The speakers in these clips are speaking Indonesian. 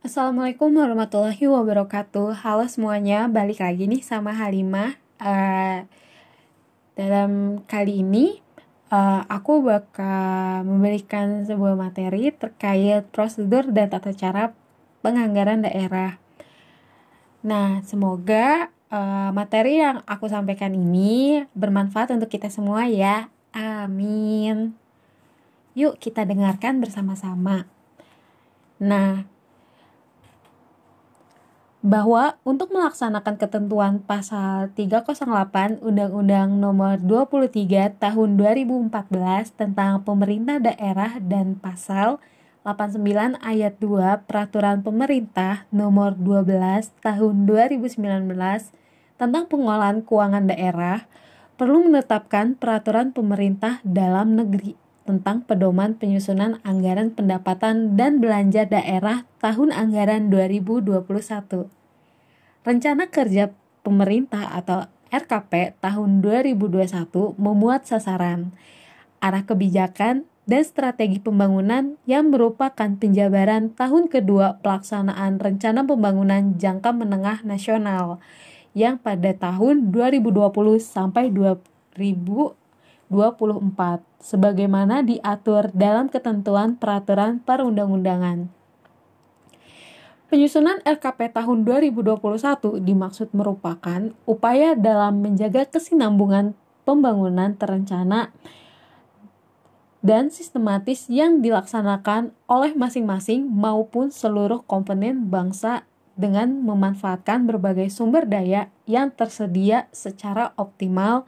Assalamualaikum warahmatullahi wabarakatuh. Halo semuanya, balik lagi nih sama Halimah. Uh, dalam kali ini uh, aku bakal memberikan sebuah materi terkait prosedur dan tata cara penganggaran daerah. Nah, semoga uh, materi yang aku sampaikan ini bermanfaat untuk kita semua ya. Amin. Yuk kita dengarkan bersama-sama. Nah, bahwa untuk melaksanakan ketentuan pasal 308 Undang-Undang Nomor 23 Tahun 2014 tentang pemerintah daerah dan pasal 89 ayat 2 Peraturan Pemerintah Nomor 12 Tahun 2019 tentang pengolahan keuangan daerah perlu menetapkan peraturan pemerintah dalam negeri tentang pedoman penyusunan anggaran pendapatan dan belanja daerah tahun anggaran 2021. Rencana kerja pemerintah atau RKP tahun 2021 memuat sasaran, arah kebijakan, dan strategi pembangunan yang merupakan penjabaran tahun kedua pelaksanaan rencana pembangunan jangka menengah nasional yang pada tahun 2020 sampai 2000 24 sebagaimana diatur dalam ketentuan peraturan perundang-undangan. Penyusunan RKP tahun 2021 dimaksud merupakan upaya dalam menjaga kesinambungan pembangunan terencana dan sistematis yang dilaksanakan oleh masing-masing maupun seluruh komponen bangsa dengan memanfaatkan berbagai sumber daya yang tersedia secara optimal,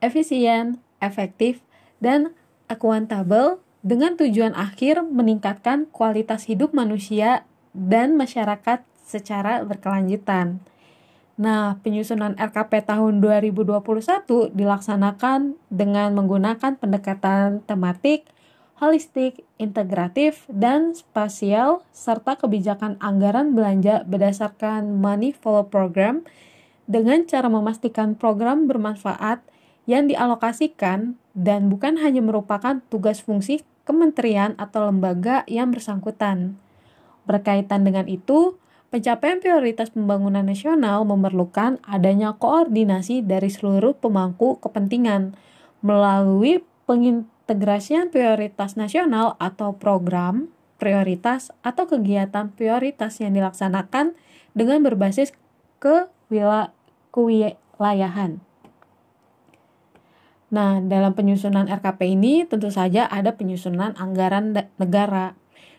efisien, efektif, dan akuntabel dengan tujuan akhir meningkatkan kualitas hidup manusia dan masyarakat secara berkelanjutan. Nah, penyusunan RKP tahun 2021 dilaksanakan dengan menggunakan pendekatan tematik, holistik, integratif, dan spasial, serta kebijakan anggaran belanja berdasarkan Money Follow Program dengan cara memastikan program bermanfaat yang dialokasikan dan bukan hanya merupakan tugas fungsi kementerian atau lembaga yang bersangkutan. Berkaitan dengan itu, pencapaian prioritas pembangunan nasional memerlukan adanya koordinasi dari seluruh pemangku kepentingan melalui pengintegrasian prioritas nasional atau program prioritas atau kegiatan prioritas yang dilaksanakan dengan berbasis kewilayahan. Nah, dalam penyusunan RKP ini tentu saja ada penyusunan anggaran negara.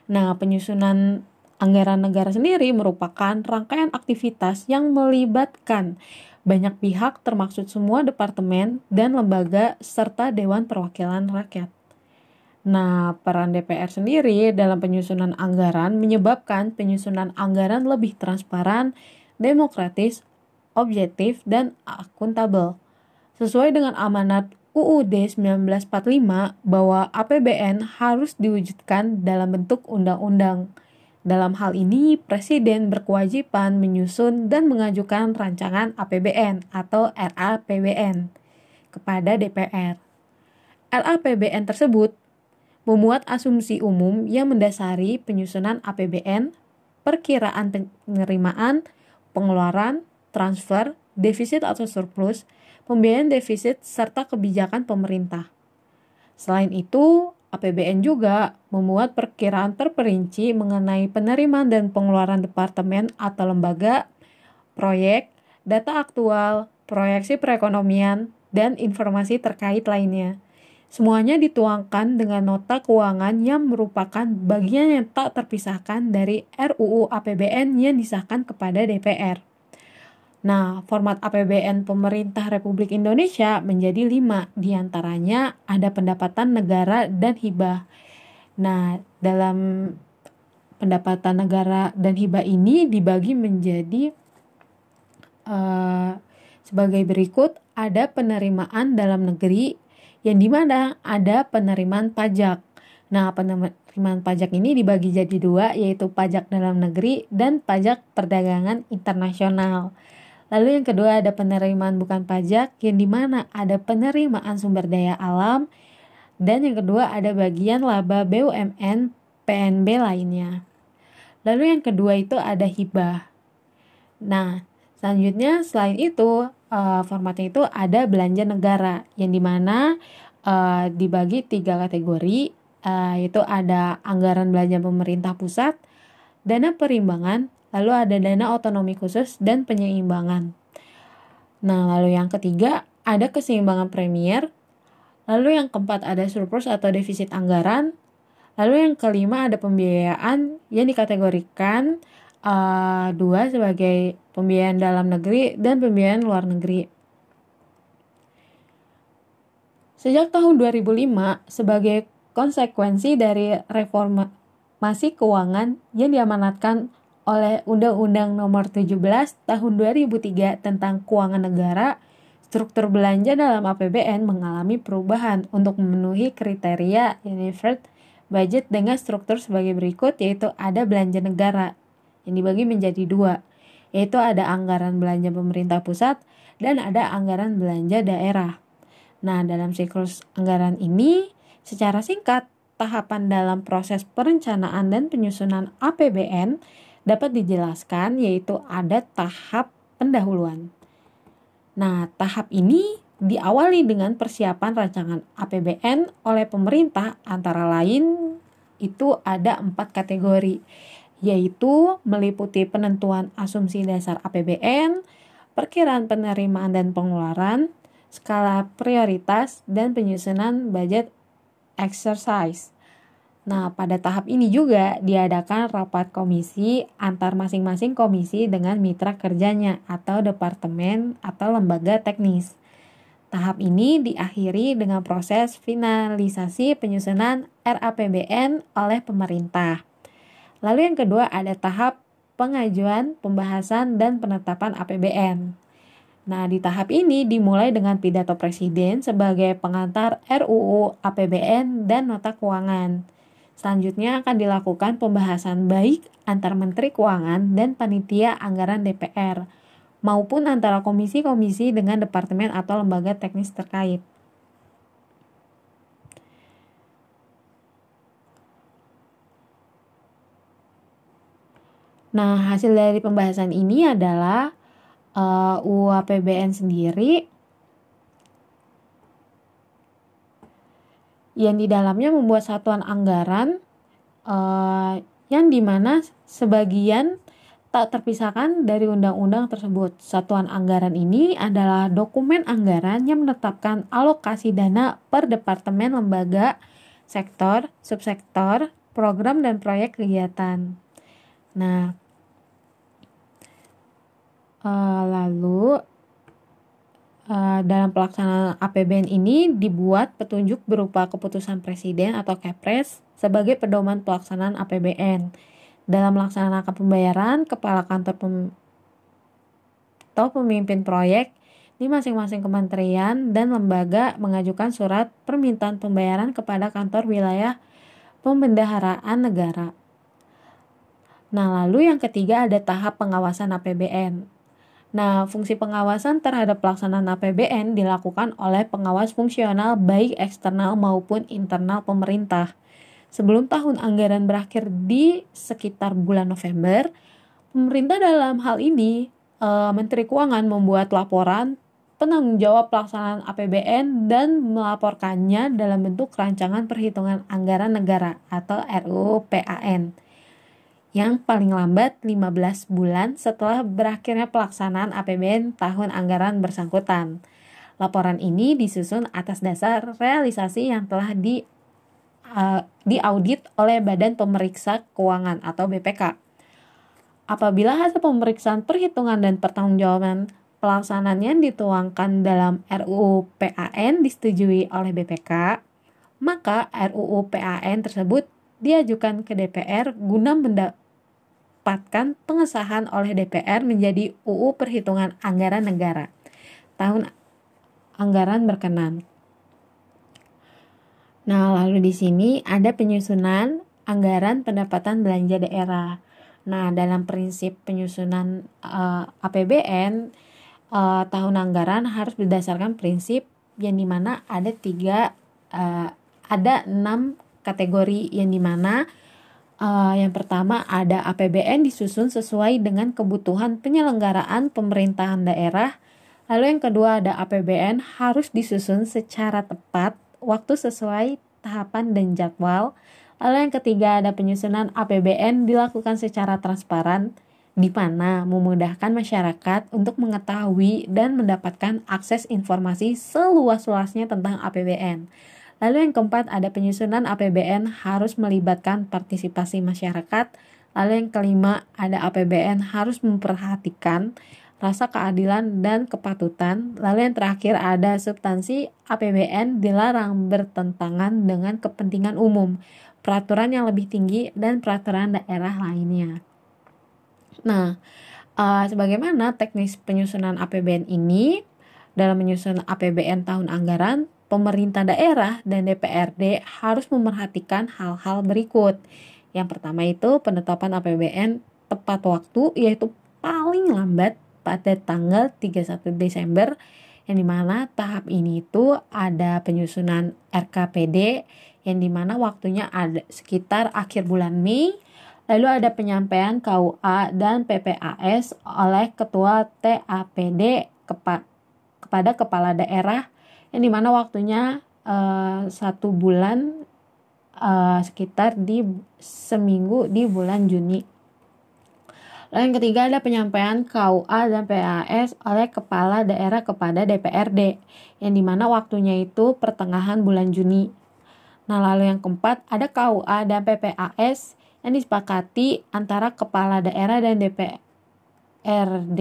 Nah, penyusunan anggaran negara sendiri merupakan rangkaian aktivitas yang melibatkan banyak pihak termasuk semua departemen dan lembaga serta Dewan Perwakilan Rakyat. Nah, peran DPR sendiri dalam penyusunan anggaran menyebabkan penyusunan anggaran lebih transparan, demokratis, objektif, dan akuntabel. Sesuai dengan amanat UUD 1945 bahwa APBN harus diwujudkan dalam bentuk undang-undang. Dalam hal ini, Presiden berkewajiban menyusun dan mengajukan rancangan APBN atau RAPBN kepada DPR. RAPBN tersebut memuat asumsi umum yang mendasari penyusunan APBN, perkiraan penerimaan, pengeluaran, transfer, defisit atau surplus, pembiayaan defisit, serta kebijakan pemerintah. Selain itu, APBN juga memuat perkiraan terperinci mengenai penerimaan dan pengeluaran departemen atau lembaga, proyek, data aktual, proyeksi perekonomian, dan informasi terkait lainnya. Semuanya dituangkan dengan nota keuangan yang merupakan bagian yang tak terpisahkan dari RUU APBN yang disahkan kepada DPR. Nah, format APBN pemerintah Republik Indonesia menjadi lima, di antaranya ada pendapatan negara dan hibah. Nah, dalam pendapatan negara dan hibah ini dibagi menjadi uh, sebagai berikut, ada penerimaan dalam negeri yang di mana ada penerimaan pajak. Nah, penerimaan pajak ini dibagi jadi dua, yaitu pajak dalam negeri dan pajak perdagangan internasional. Lalu yang kedua ada penerimaan bukan pajak yang di mana ada penerimaan sumber daya alam dan yang kedua ada bagian laba BUMN PNB lainnya. Lalu yang kedua itu ada hibah. Nah, selanjutnya selain itu uh, formatnya itu ada belanja negara yang di mana uh, dibagi tiga kategori uh, yaitu ada anggaran belanja pemerintah pusat, dana perimbangan, lalu ada dana otonomi khusus dan penyeimbangan. Nah, lalu yang ketiga ada keseimbangan premier, lalu yang keempat ada surplus atau defisit anggaran, lalu yang kelima ada pembiayaan yang dikategorikan uh, dua sebagai pembiayaan dalam negeri dan pembiayaan luar negeri. Sejak tahun 2005, sebagai konsekuensi dari reformasi keuangan yang diamanatkan oleh Undang-Undang Nomor 17 Tahun 2003 tentang Keuangan Negara, struktur belanja dalam APBN mengalami perubahan untuk memenuhi kriteria Unified Budget dengan struktur sebagai berikut yaitu ada belanja negara yang dibagi menjadi dua, yaitu ada anggaran belanja pemerintah pusat dan ada anggaran belanja daerah. Nah, dalam siklus anggaran ini, secara singkat, tahapan dalam proses perencanaan dan penyusunan APBN dapat dijelaskan yaitu ada tahap pendahuluan. Nah, tahap ini diawali dengan persiapan rancangan APBN oleh pemerintah antara lain itu ada empat kategori yaitu meliputi penentuan asumsi dasar APBN, perkiraan penerimaan dan pengeluaran, skala prioritas, dan penyusunan budget exercise. Nah, pada tahap ini juga diadakan rapat komisi antar masing-masing komisi dengan mitra kerjanya atau departemen atau lembaga teknis. Tahap ini diakhiri dengan proses finalisasi penyusunan RAPBN oleh pemerintah. Lalu yang kedua ada tahap pengajuan, pembahasan, dan penetapan APBN. Nah, di tahap ini dimulai dengan pidato presiden sebagai pengantar RUU, APBN, dan nota keuangan. Selanjutnya akan dilakukan pembahasan baik antar Menteri Keuangan dan panitia anggaran DPR maupun antara komisi-komisi dengan departemen atau lembaga teknis terkait. Nah, hasil dari pembahasan ini adalah uh, eh, UAPBN sendiri yang di dalamnya membuat satuan anggaran uh, yang di mana sebagian tak terpisahkan dari undang-undang tersebut. Satuan anggaran ini adalah dokumen anggaran yang menetapkan alokasi dana per departemen lembaga, sektor, subsektor, program dan proyek kegiatan. Nah, Uh, lalu uh, dalam pelaksanaan APBN ini dibuat petunjuk berupa keputusan presiden atau Kepres sebagai pedoman pelaksanaan APBN. Dalam melaksanakan pembayaran, kepala kantor pem atau pemimpin proyek di masing-masing kementerian dan lembaga mengajukan surat permintaan pembayaran kepada kantor wilayah pembendaharaan negara. Nah, lalu yang ketiga ada tahap pengawasan APBN. Nah, fungsi pengawasan terhadap pelaksanaan APBN dilakukan oleh pengawas fungsional baik eksternal maupun internal pemerintah. Sebelum tahun anggaran berakhir di sekitar bulan November, pemerintah dalam hal ini e, Menteri Keuangan membuat laporan penanggung jawab pelaksanaan APBN dan melaporkannya dalam bentuk rancangan perhitungan anggaran negara atau RUU PAN yang paling lambat 15 bulan setelah berakhirnya pelaksanaan APBN tahun anggaran bersangkutan. Laporan ini disusun atas dasar realisasi yang telah di uh, diaudit oleh Badan Pemeriksa Keuangan atau BPK. Apabila hasil pemeriksaan perhitungan dan pertanggungjawaban pelaksanaannya dituangkan dalam RUU PAN disetujui oleh BPK, maka RUU PAN tersebut diajukan ke DPR guna mendapatkan pengesahan oleh DPR menjadi UU Perhitungan Anggaran Negara tahun anggaran berkenan. Nah, lalu di sini ada penyusunan anggaran pendapatan belanja daerah. Nah, dalam prinsip penyusunan uh, eh, APBN uh, eh, tahun anggaran harus berdasarkan prinsip yang di mana ada tiga uh, ada enam kategori yang di mana Uh, yang pertama ada APBN disusun sesuai dengan kebutuhan penyelenggaraan pemerintahan daerah. Lalu yang kedua ada APBN harus disusun secara tepat, waktu sesuai tahapan dan jadwal. Lalu yang ketiga ada penyusunan APBN dilakukan secara transparan di mana memudahkan masyarakat untuk mengetahui dan mendapatkan akses informasi seluas-luasnya tentang APBN. Lalu yang keempat ada penyusunan APBN harus melibatkan partisipasi masyarakat. Lalu yang kelima ada APBN harus memperhatikan rasa keadilan dan kepatutan. Lalu yang terakhir ada substansi APBN dilarang bertentangan dengan kepentingan umum, peraturan yang lebih tinggi dan peraturan daerah lainnya. Nah, uh, sebagaimana teknis penyusunan APBN ini dalam menyusun APBN tahun anggaran pemerintah daerah dan DPRD harus memerhatikan hal-hal berikut. Yang pertama itu penetapan APBN tepat waktu yaitu paling lambat pada tanggal 31 Desember yang di mana tahap ini itu ada penyusunan RKPD yang di mana waktunya ada sekitar akhir bulan Mei lalu ada penyampaian KUA dan PPAS oleh Ketua TAPD kepa kepada Kepala Daerah yang di mana waktunya uh, satu bulan uh, sekitar di seminggu di bulan Juni. Lalu yang ketiga ada penyampaian KUA dan PAS oleh kepala daerah kepada DPRD yang di mana waktunya itu pertengahan bulan Juni. Nah lalu yang keempat ada KUA dan PPAS yang disepakati antara kepala daerah dan DPRD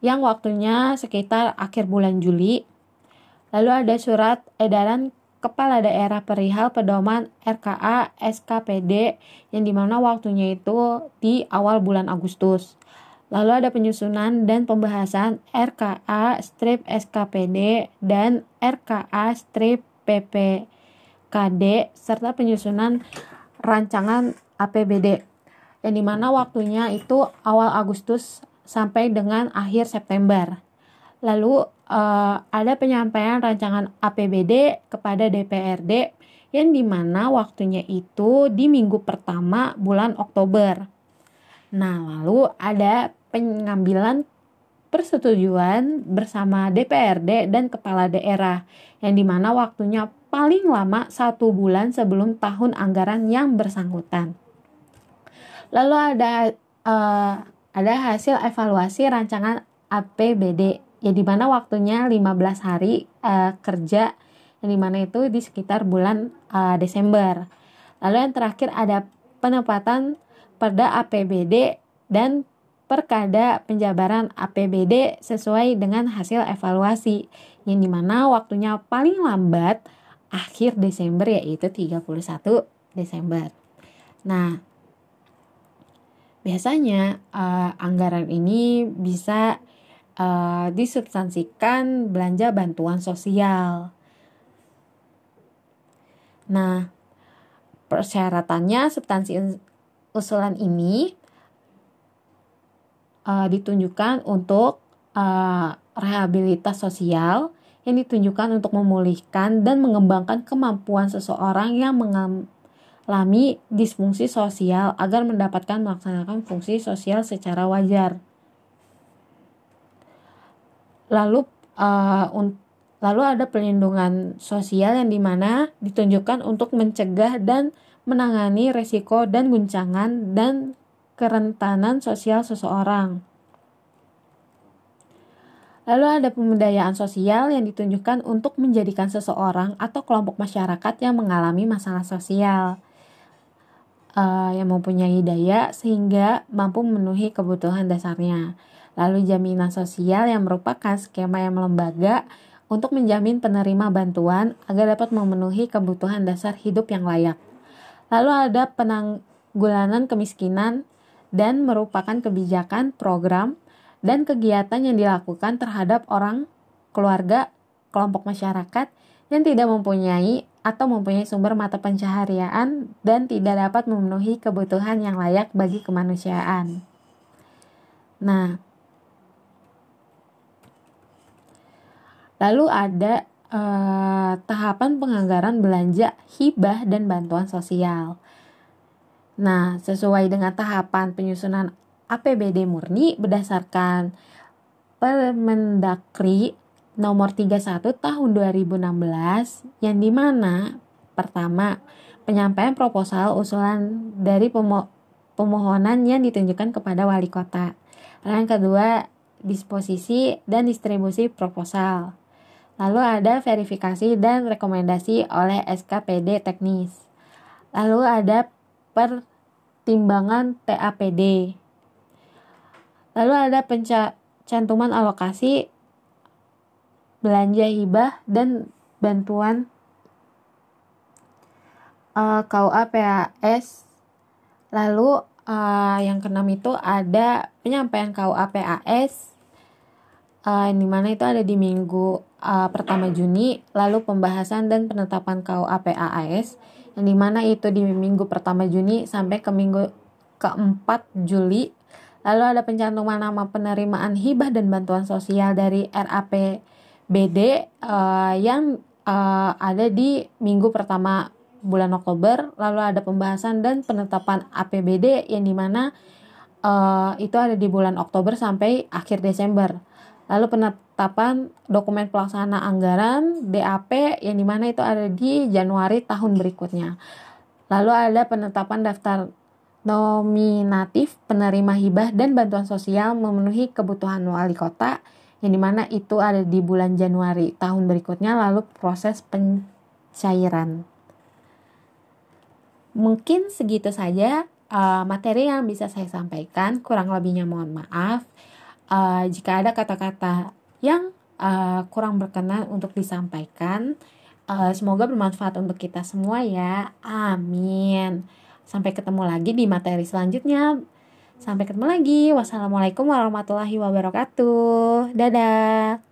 yang waktunya sekitar akhir bulan Juli Lalu ada surat edaran Kepala Daerah Perihal Pedoman RKA SKPD yang di mana waktunya itu di awal bulan Agustus. Lalu ada penyusunan dan pembahasan RKA strip SKPD dan RKA strip PPKD serta penyusunan rancangan APBD yang di mana waktunya itu awal Agustus sampai dengan akhir September. Lalu uh, ada penyampaian rancangan APBD kepada DPRD yang di mana waktunya itu di minggu pertama bulan Oktober. Nah, lalu ada pengambilan persetujuan bersama DPRD dan kepala daerah yang di mana waktunya paling lama satu bulan sebelum tahun anggaran yang bersangkutan. Lalu ada uh, ada hasil evaluasi rancangan APBD ya di mana waktunya 15 hari uh, kerja yang di mana itu di sekitar bulan uh, Desember. Lalu yang terakhir ada penempatan pada APBD dan perkada penjabaran APBD sesuai dengan hasil evaluasi yang di mana waktunya paling lambat akhir Desember yaitu 31 Desember. Nah, biasanya uh, anggaran ini bisa uh, disubstansikan belanja bantuan sosial. Nah, persyaratannya substansi usulan ini uh, ditunjukkan untuk uh, rehabilitas sosial yang ditunjukkan untuk memulihkan dan mengembangkan kemampuan seseorang yang mengalami disfungsi sosial agar mendapatkan melaksanakan fungsi sosial secara wajar lalu uh, lalu ada perlindungan sosial yang di mana ditunjukkan untuk mencegah dan menangani resiko dan guncangan dan kerentanan sosial seseorang. Lalu ada pemberdayaan sosial yang ditunjukkan untuk menjadikan seseorang atau kelompok masyarakat yang mengalami masalah sosial uh, yang mempunyai daya sehingga mampu memenuhi kebutuhan dasarnya. Lalu jaminan sosial yang merupakan skema yang melembaga untuk menjamin penerima bantuan agar dapat memenuhi kebutuhan dasar hidup yang layak. Lalu ada penanggulangan kemiskinan dan merupakan kebijakan, program, dan kegiatan yang dilakukan terhadap orang, keluarga, kelompok masyarakat yang tidak mempunyai atau mempunyai sumber mata pencaharian dan tidak dapat memenuhi kebutuhan yang layak bagi kemanusiaan. Nah, Lalu ada uh, tahapan penganggaran belanja hibah dan bantuan sosial. Nah, sesuai dengan tahapan penyusunan APBD murni berdasarkan Permendakri nomor 31 tahun 2016 yang di mana pertama penyampaian proposal usulan dari pemo pemohonan yang ditunjukkan kepada wali kota. Yang kedua disposisi dan distribusi proposal. Lalu ada verifikasi dan rekomendasi oleh SKPD teknis. Lalu ada pertimbangan TAPD. Lalu ada pencantuman alokasi belanja hibah dan bantuan uh, KUA PAS. Lalu uh, yang keenam itu ada penyampaian KUA PAS uh, di mana itu ada di minggu uh, pertama Juni, lalu pembahasan dan penetapan KUA PAS yang di mana itu di minggu pertama Juni sampai ke minggu keempat Juli. Lalu ada pencantuman nama penerimaan hibah dan bantuan sosial dari RAP BD uh, yang uh, ada di minggu pertama bulan Oktober, lalu ada pembahasan dan penetapan APBD yang di mana uh, itu ada di bulan Oktober sampai akhir Desember. Lalu penetapan dokumen pelaksana anggaran DAP yang di mana itu ada di Januari tahun berikutnya. Lalu ada penetapan daftar nominatif penerima hibah dan bantuan sosial memenuhi kebutuhan wali kota yang di mana itu ada di bulan Januari tahun berikutnya lalu proses pencairan. Mungkin segitu saja uh, materi yang bisa saya sampaikan. Kurang lebihnya mohon maaf uh, jika ada kata-kata yang uh, kurang berkenan untuk disampaikan uh, semoga bermanfaat untuk kita semua ya amin sampai ketemu lagi di materi selanjutnya Sampai ketemu lagi. Wassalamualaikum warahmatullahi wabarakatuh. Dadah.